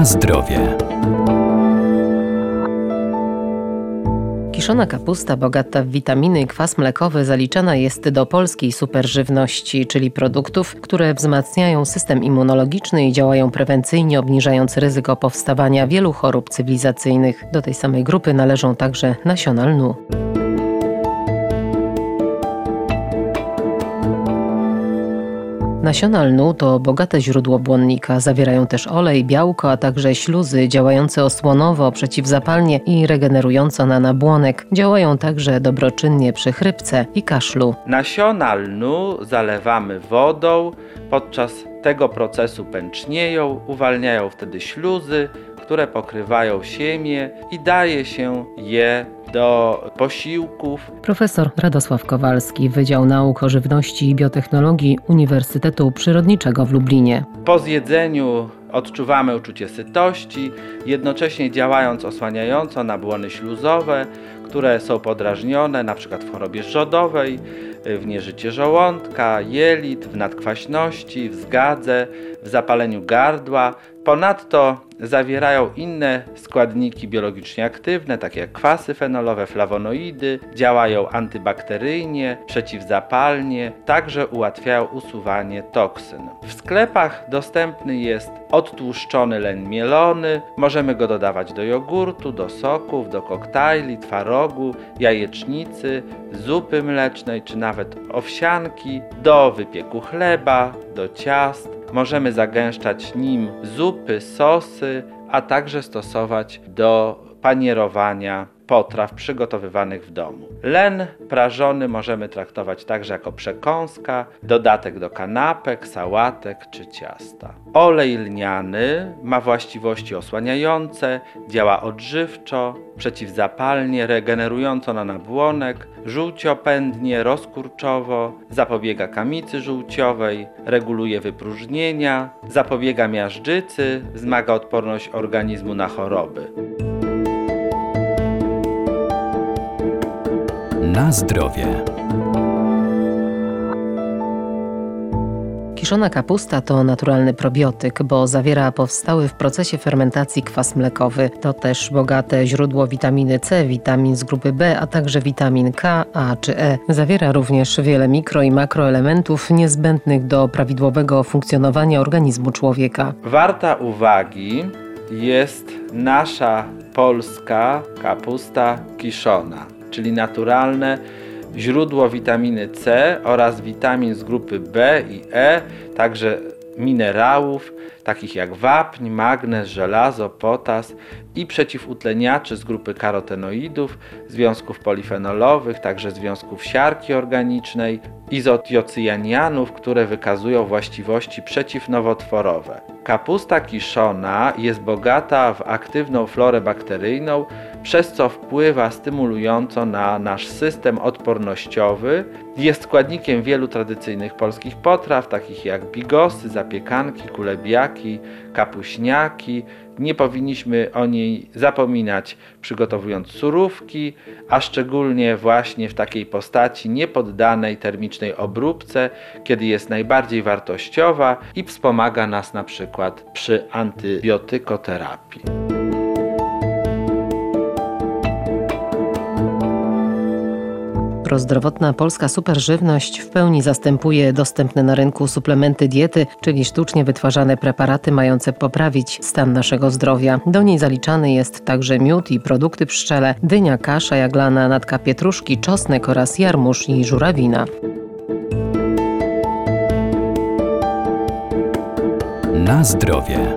Na zdrowie. Kiszona kapusta bogata w witaminy i kwas mlekowy zaliczana jest do polskiej superżywności, czyli produktów, które wzmacniają system immunologiczny i działają prewencyjnie, obniżając ryzyko powstawania wielu chorób cywilizacyjnych. Do tej samej grupy należą także nasiona lnu. Nasiona lnu to bogate źródło błonnika. Zawierają też olej, białko, a także śluzy działające osłonowo, przeciwzapalnie i regenerująco na nabłonek. Działają także dobroczynnie przy chrypce i kaszlu. Nasiona lnu zalewamy wodą. Podczas tego procesu pęcznieją, uwalniają wtedy śluzy, które pokrywają siemię i daje się je do posiłków. Profesor Radosław Kowalski, Wydział Nauk o Żywności i Biotechnologii Uniwersytetu Przyrodniczego w Lublinie. Po zjedzeniu odczuwamy uczucie sytości, jednocześnie działając osłaniająco na błony śluzowe, które są podrażnione np. w chorobie żodowej, w nieżycie żołądka, jelit, w nadkwaśności, w zgadze, w zapaleniu gardła. Ponadto zawierają inne składniki biologicznie aktywne, takie jak kwasy fenolowe, flawonoidy, działają antybakteryjnie, przeciwzapalnie, także ułatwiają usuwanie toksyn. W sklepach dostępny jest odtłuszczony len mielony, możemy go dodawać do jogurtu, do soków, do koktajli, twarogu, jajecznicy, zupy mlecznej czy nawet owsianki, do wypieku chleba, do ciast. Możemy zagęszczać nim zupy, sosy, a także stosować do panierowania potraw przygotowywanych w domu. Len prażony możemy traktować także jako przekąska, dodatek do kanapek, sałatek czy ciasta. Olej lniany ma właściwości osłaniające, działa odżywczo, przeciwzapalnie, regenerująco na nabłonek, żółciopędnie, rozkurczowo, zapobiega kamicy żółciowej, reguluje wypróżnienia, zapobiega miażdżycy, wzmaga odporność organizmu na choroby. Na zdrowie. Kiszona kapusta to naturalny probiotyk, bo zawiera powstały w procesie fermentacji kwas mlekowy. To też bogate źródło witaminy C, witamin z grupy B, a także witamin K, A czy E. Zawiera również wiele mikro i makroelementów niezbędnych do prawidłowego funkcjonowania organizmu człowieka. Warta uwagi jest nasza polska kapusta kiszona czyli naturalne źródło witaminy C oraz witamin z grupy B i E, także minerałów takich jak wapń, magnez, żelazo, potas i przeciwutleniaczy z grupy karotenoidów, związków polifenolowych, także związków siarki organicznej, izotiocjanianów, które wykazują właściwości przeciwnowotworowe. Kapusta kiszona jest bogata w aktywną florę bakteryjną, przez co wpływa stymulująco na nasz system odpornościowy. Jest składnikiem wielu tradycyjnych polskich potraw, takich jak bigosy, zapiekanki, kulebiaki, kapuśniaki. Nie powinniśmy o niej zapominać przygotowując surówki, a szczególnie właśnie w takiej postaci niepoddanej termicznej obróbce, kiedy jest najbardziej wartościowa i wspomaga nas na przykład przy antybiotykoterapii. Prozdrowotna polska superżywność w pełni zastępuje dostępne na rynku suplementy diety, czyli sztucznie wytwarzane preparaty mające poprawić stan naszego zdrowia. Do niej zaliczany jest także miód i produkty pszczele, dynia, kasza jaglana, natka pietruszki, czosnek oraz jarmuż i żurawina. Na zdrowie.